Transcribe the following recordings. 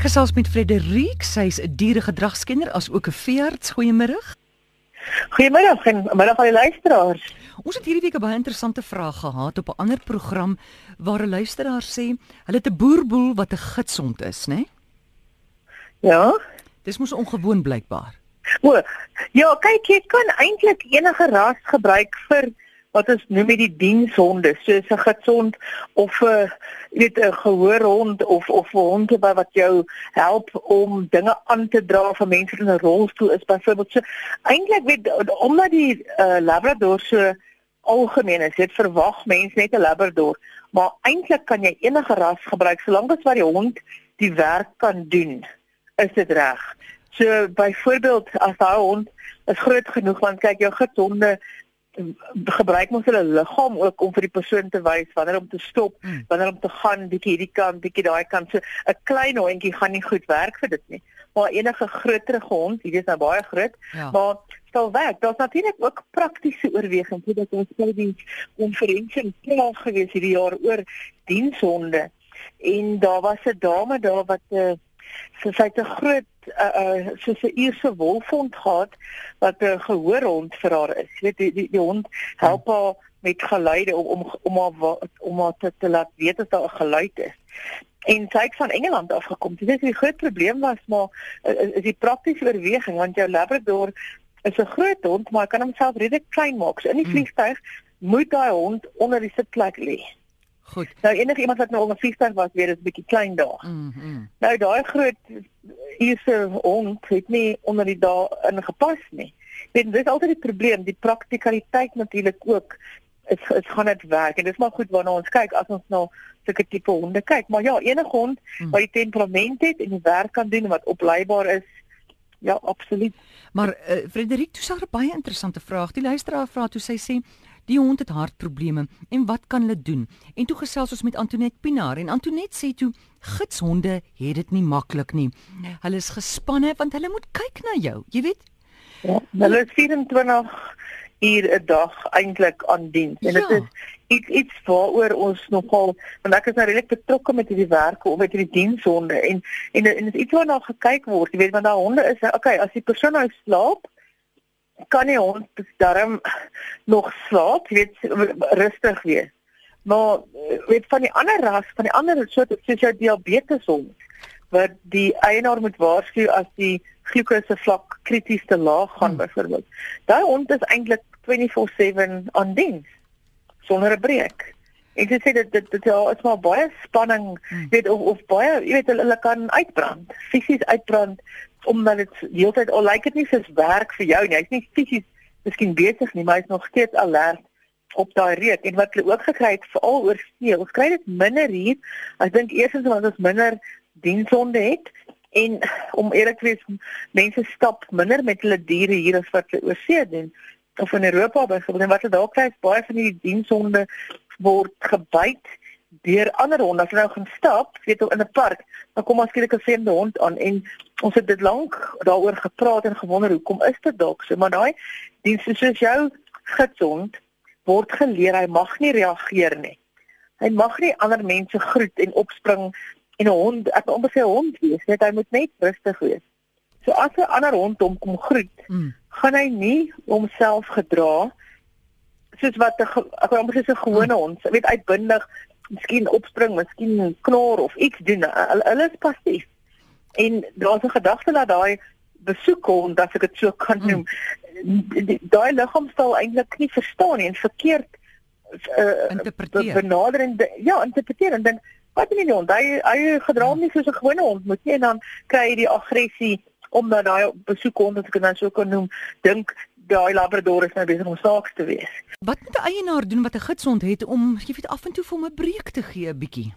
Ek gesels met Frederik, sy's 'n dieregedragskenner as ook 'n veearts. Goeiemôre. Goeiemôre en middag aan die luisteraars. Ons het hierdie week 'n baie interessante vraag gehad op 'n ander program waar 'n luisteraar sê hulle het 'n boerboel wat 'n gitsond is, né? Nee? Ja. Dis mos ongewoon blykbaar. O, ja, kyk jy kan eintlik enige ras gebruik vir wat ons noem die dienshonde, soos 'n gitsond of 'n weet 'n gehoorhond of of 'n hond wat jou help om dinge aan te dra vir mense in 'n rolstoel is byvoorbeeld so eintlik weet omdat die uh, labrador so algemeen is, het verwag mense net 'n labrador, maar eintlik kan jy enige ras gebruik solank as wat die hond die werk kan doen, is dit reg. So byvoorbeeld as daai hond is groot genoeg want kyk jou gitsonde gebruik mos hulle liggaam ook om vir die persoon te wys wanneer om te stop, hmm. wanneer om te gaan, bietjie hierdie kant, bietjie daai kant. So 'n klein hondjie gaan nie goed werk vir dit nie. Maar enige groter hond, hierdie is nou baie groot, ja. maar stel werk. Daar's natuurlik ook praktiese oorwegings. Dit ons by die konferensie plaas gewees hierdie jaar oor dienshonde. En daar was 'n dame daar wat 'n uh, sy sy het 'n groot uh, uh soos 'n Ierse wolfhond gehad wat 'n gehoorhond vir haar is. Jy weet die die, die hond help haar met geluide om om om haar om haar te, te laat weet as daar 'n geluid is. En sy het van Engeland af gekom. Dit is 'n groot probleem was maar uh, is die praktiese oorweging want jou labrador is 'n groot hond maar kan homself redelik klein maak. So in die hmm. vliegtuig moet daai hond onder die sitplek lê. Goed. Nou enige iemand wat nou onder 50 was, weet dit is 'n bietjie klein daar. Mm -hmm. Nou daai groot Ierse hond het nie onder die dae ingepas nie. Dit is altyd die probleem, die praktikaliteit natuurlik ook is is gaan dit werk en dit is maar goed wanneer ons kyk as ons nou sulke tipe honde kyk, maar ja, enige hond mm. wat die temperament het en die werk kan doen wat opleibaar is, ja, absoluut. Maar uh, Frederik, jy sê 'n baie interessante vraag. Die luisteraar vra toe sy sê Die hond het hartprobleme en wat kan hulle doen? En toe gesels ons met Antoinette Pinaar en Antoinette sê toe gidshonde het dit nie maklik nie. Nee. Hulle is gespanne want hulle moet kyk na jou, jy weet? Ja, hulle is 24 uur 'n dag eintlik aan diens en dit ja. is iets iets waaroor ons nogal want ek is nou redelik betrokke met hierdie werk om met hierdie dienshonde en en en dit is iets waarna gekyk word, jy weet want daai honde is okay, as die persoon nou slaap kan die hond darm nog slaap, weet rustig wees. Maar weet van die ander ras, van die ander soort soos jou diabetes hond wat die eienaar moet waarsku as die glukose vlak krities te laag gaan hmm. byvoorbeeld. Daai hond is eintlik 24/7 aan diens sonder 'n breek. Ek sê dit dit dit ja, is maar baie spanning, hmm. weet of of baie, jy weet hulle, hulle kan uitbrand, fisies uitbrand omdat dit heeltyd al lyk dit nie soos werk vir jou nie. Hy's nie fisies miskien besig nie, maar hy's nog steeds alert op daai reuk en wat hulle ook gekry het veral oor see. Ons kry dit minder hier. Ek dink eerstens omdat ons minder dienshonde het en om eerlik te wees, mense stap minder met hulle diere hier as wat hulle oor see doen of in Europa byvoorbeeld. En wat hulle daar kry is baie van die dienshonde word gebyt deur ander honde. As hulle nou gaan stap, weet jy, in 'n park, dan kom ons skielik 'n vreemde hond aan en ons het dit lank daaroor gepraat en gewonder hoekom is dit dalk so, maar daai diens soos jou gitsond word geleer hy mag nie reageer nie. Hy mag nie ander mense groet en opspring en 'n hond, ek wil amper sê 'n hond wees, net hy moet net rustig wees. So as 'n ander hond hom kom groet, mm. gaan hy nie homself gedra soos wat 'n ek wil amper sê 'n gewone mm. hond, weet uitbundig miskien opspring, miskien knor of iets doen. Hulle hulle is passief. En daar's 'n gedagte dat daai besoek kom, dat ek dit so kan hmm. noem. Daai liggaamstaal eintlik nie verstaan nie en verkeerd uh, interpreteer. Benaderend ja, interpreteer en dink wat nie hond, hy hy gedra hom nie soos 'n gewone hond moet nie en dan kry hy die aggressie omdat daai besoek kom, as ek dit nou so kan noem, dink daai labrador is nou besig om saaks te wees. Wat moet 'n eienaar doen wat 'n gidsond het om jy weet af en toe vir hom 'n breek te gee 'n bietjie?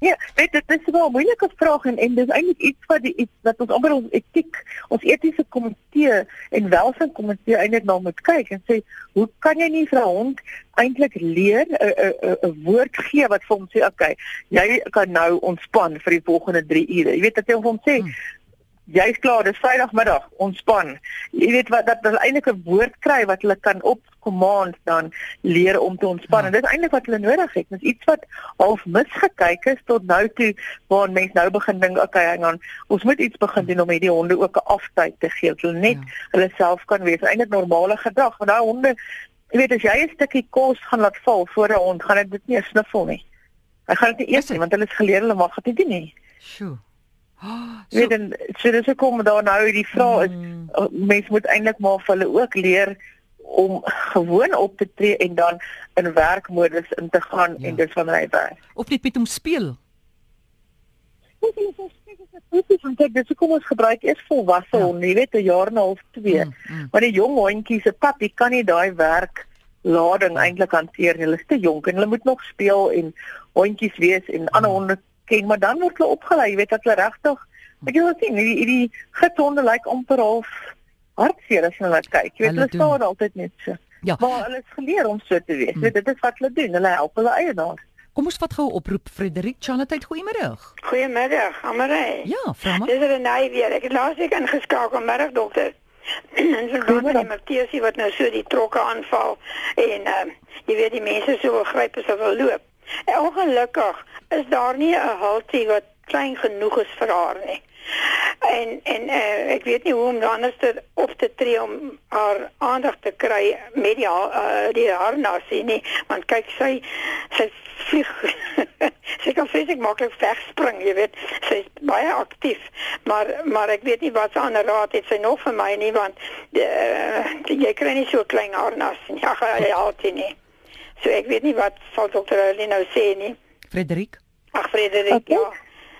Ja, weet dit is wel 'n moeilike vraag en en dis eintlik iets wat die iets wat ons amper ons etiek, ons etiese komitee en welstand komitee eintlik na moet kyk en sê, hoe kan jy nie vir 'n hond eintlik leer 'n 'n 'n woord gee wat vir hom sê, okay, jy kan nou ontspan vir die volgende 3 ure. Jy weet dat jy hom sê, hmm jy's klaar, dis Vrydagmiddag, ontspan. Jy weet wat dat hulle eintlik 'n woord kry wat hulle kan op command dan leer om te ontspan. Ja. En dit is eintlik wat hulle nodig het. Dis iets wat half misgekyk is tot nou toe waar mense nou begin dink, okay, hang on, ons moet iets begin doen om hierdie honde ook 'n aftyd te gee. Hulle net ja. hulle self kan wees. Eintlik normale gedrag. Want daai honde, jy weet as jy 'n stukkie kos gaan laat val voor 'n hond, gaan dit nie sniffel nie. Hy gaan dit eers nie want hulle is geleer hulle mag dit nie doen nie. Sjoe. Oh, so, weet dan so dis hoekom daar nou die vraag is mm. mense moet eintlik maar vir hulle ook leer om gewoon op te tree en dan in werkmodus in te gaan ja. en dis van hy werk. Of net met hom speel. Want ek dis kom ons gebruik eers volwasse ja. honde, jy weet 'n jaar en 'n half, 2. Mm, mm. Maar die jong hondjies se pap, jy kan nie daai werk lading eintlik hanteer nie. Hulle is te jonk en hulle moet nog speel en hondjies wees en mm. ander honde ken, maar dan word hulle opgelei, jy weet dat hulle regtig ek wil sê hierdie hierdie gitsonde lyk like amper half hartseer as hulle kyk. Jy weet hulle, staan altyd net so. Ja. Maar hulle is geleer om so te wees. Hmm. Dit is wat hulle doen. Hulle help hulle eienaars. Kom ons vat gou 'n oproep Frederik Chanatheid goeiemiddag. Goeiemiddag, Amare. Ja, vra maar. Dis 'n nuwe weer. Ek het laas week ingeskakel, middag dokter. en so gaan met Matthias wat nou so die trokke aanval en ehm uh, jy weet die mense so gryp as hulle loop. En ongelukkig is daar nie 'n haltie wat klein genoeg is vir haar nie. En en uh, ek weet nie hoe om anders te op te tree om haar aandag te kry met die uh, die harnasie nie want kyk sy sy vlieg sy kan fisiek maklik wegspring jy weet sy is baie aktief maar maar ek weet nie wat se ander raad het sy nog vir my nie want uh, jy kry nie so klein harnas nie ja jy altyd nie. So ek weet nie wat sal dokter Aline nou sê nie Frederik ag Frederik okay. ja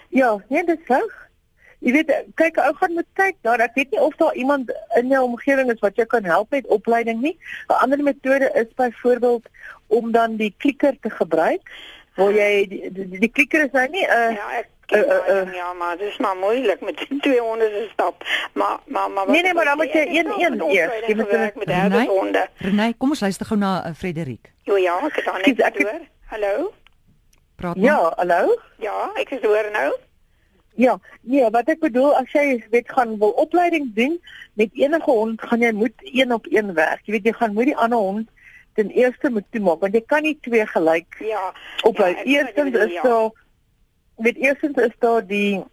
ja nee dit is reg Jy weet, kyk, ou gaan moet kyk daar. Ek weet nie of daar iemand in jou omgewing is wat jou kan help met opleiding nie. 'n Ander metode is byvoorbeeld om dan die klikker te gebruik. Waar jy die, die, die klikker is nou nie 'n uh, Ja, ek Uh, uh, uh, ja, maar dit is maar moeilik met 200 se stap. Maar maar maar Nee nee, maar dan moet jy een een eers. Jy moet met die honde. Renai, kom ons luister gou na uh, Frederik. Jo ja, ek het dan net hoor. Hallo. Praat maar. Ja, hallo. Ja, ek is hoor nou. Ja, nee, wat ek bedoel as jy weet gaan wil opleiding doen met enige hond, gaan jy moet een op een werk. Jy weet jy gaan moet die ander hond ten eerste moet toemaak want jy kan nie twee gelyk Ja. Oplei. Ja, eerstens is ja. daar met eerstens is daar die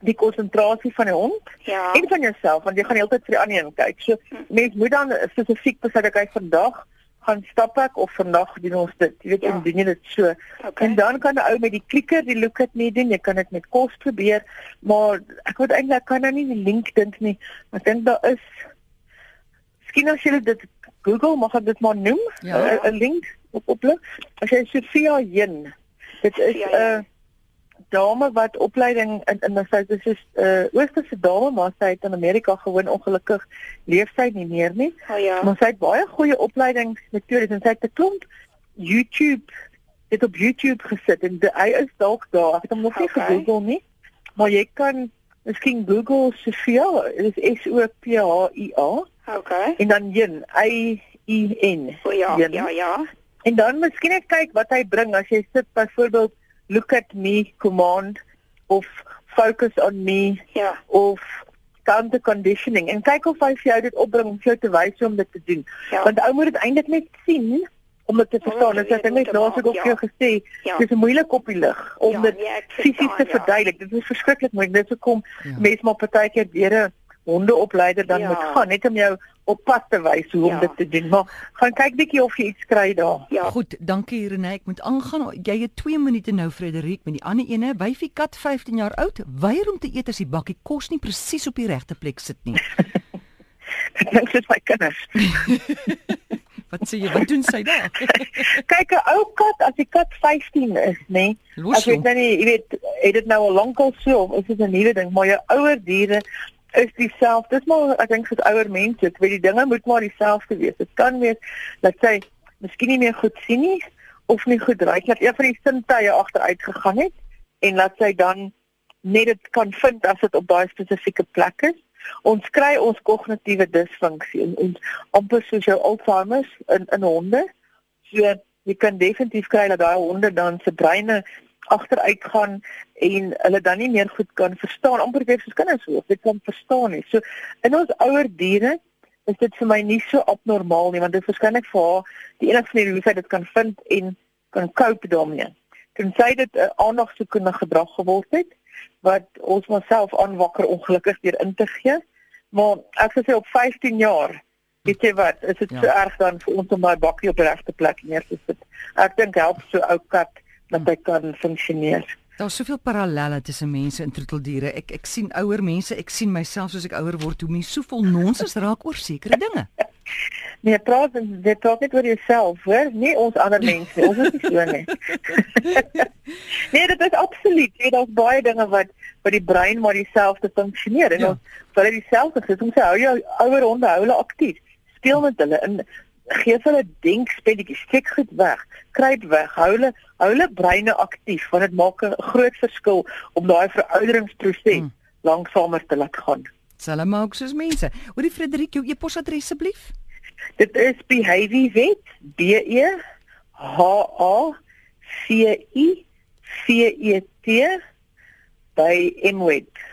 die konsentrasie van die hond ja. en van jouself want jy gaan heeltyd vir die ander een kyk. So hm. mens moet dan spesifiek besluit ek vandag gaan stap ek of vandag doen ons dit. Jy weet, ja. doen jy dit so. Okay. En dan kan 'n ou met die klikker die look het nie doen. Jy kan dit met kos probeer, maar ek word eintlik kan nou nie die link dink nie. Ek dink daar is Miskien as jy dit Google mag ek dit maar noem, 'n ja. link op op. As jy Sofia Jen. Dit is 'n dame wat opleiding in in sy dis is 'n uh, oosterse dame maar sy het in Amerika gewoon ongelukkig leef sy nie meer nie. Oh ja. Maar sy het baie goeie opleidingsmetodes en sy het 'n klomp YouTube dit op YouTube gesit en die, hy is dalk daar. Ek het hom nog nie okay. gegoogel nie. Maar jy kan miskien Google Sofia, dit is S O P H I A. Okay. En dan Jen, I E N. Oh ja, Jen. ja, ja. En dan miskien net kyk wat hy bring as jy sit byvoorbeeld look at me command of focus on me ja. of counter conditioning en kyk of hy vir jou dit opbring om jou te wys om dit te doen. Ja. Want ou moet dit eintlik net sien om dit te verstaan. Dit is net laas ek ook vir jou gesê, ja. dit is moeilik op die lig om ja, dit ja, fisies te ja. verduidelik. Dit is verskriklik moeilik. Dit is hoekom ja. mense maar partykeer weer 'n hondeopleider dan ja. moet gaan net om jou op pad te wys hoe ja. om dit te doen. Maar gaan kyk bietjie of jy iets kry daar. Ja. Goed, dankie Renée. Ek moet aangaan. Jy het 2 minute nou Frederik met die ander ene. Wyfie kat 15 jaar oud, weier om te eet as die bakkie kos nie presies op die regte plek sit nie. ek dink dit is my kinders. Wat sê jy? Wat doen sy daar? Kyk, 'n ou kat as die kat 15 is, nê? Nee, as jy nou nie, jy weet, het dit nou al lank al so of is dit 'n nuwe ding, maar jou ouer diere is dieselfde. Dis maar ek dink vir ouer mense, ek weet die dinge moet maar dieselfde wees. Dit kan wees dat sy miskien nie meer goed sien nie of nie goed ruik nie, dat een van die sintuie agteruit gegaan het en dat sy dan net dit kan vind as dit op daai spesifieke plek is. Ons kry ons kognitiewe disfunksie en ons amper soos jou Alzheimer in in honde. So jy kan definitief kry dat daai honde dan se breine agteruit gaan en hulle dan nie meer goed kan verstaan amper weer soos kinders hoef dit kan verstaan nie. So in ons ouer diere is dit vir my nie so abnormaal nie want dit is waarskynlik vir haar die enigste manier hoe sy dit kan vind en kan cope daarmee. Tensy dit 'n aandagsoekende gedrag geword het wat ons myself aanwakker ongelukkig deur in te gee. Maar ek sê op 15 jaar Weet jy wat, is dit ja. so erg dan vir ons om my bakkie op die regte plek neer te sit? Ek dink help so ou kat dat hy kan funksioneer. Daar's soveel parallelle tussen mense en troeteldiere. Ek ek sien ouer mense, ek sien myself soos ek ouer word, hoe mense so vol nonsens raak oor sekere dinge. Nee, praat jy praat net oor jouself, hoor? Nie ons ander mense, ons is nie so nie. nee, dit is absoluut. Jy daar's baie dinge wat wat die brein maar dieselfde funksioneer en ja. ons sal dit dieselfde sê. Ons hou jou ouer honde hou hulle aktief. Speel met hulle in gee hulle denkspelletjies, steek goed weg, kruip weg, hou hulle hou hulle breine aktief want dit maak 'n groot verskil om daai verouderingsproses hmm. langsamer te laat gaan. Sal maar ook soos mense. Oor die Frederik jou e-posadres asseblief. Dit is behaviorvet b e h a c i v e t by mweb.co.za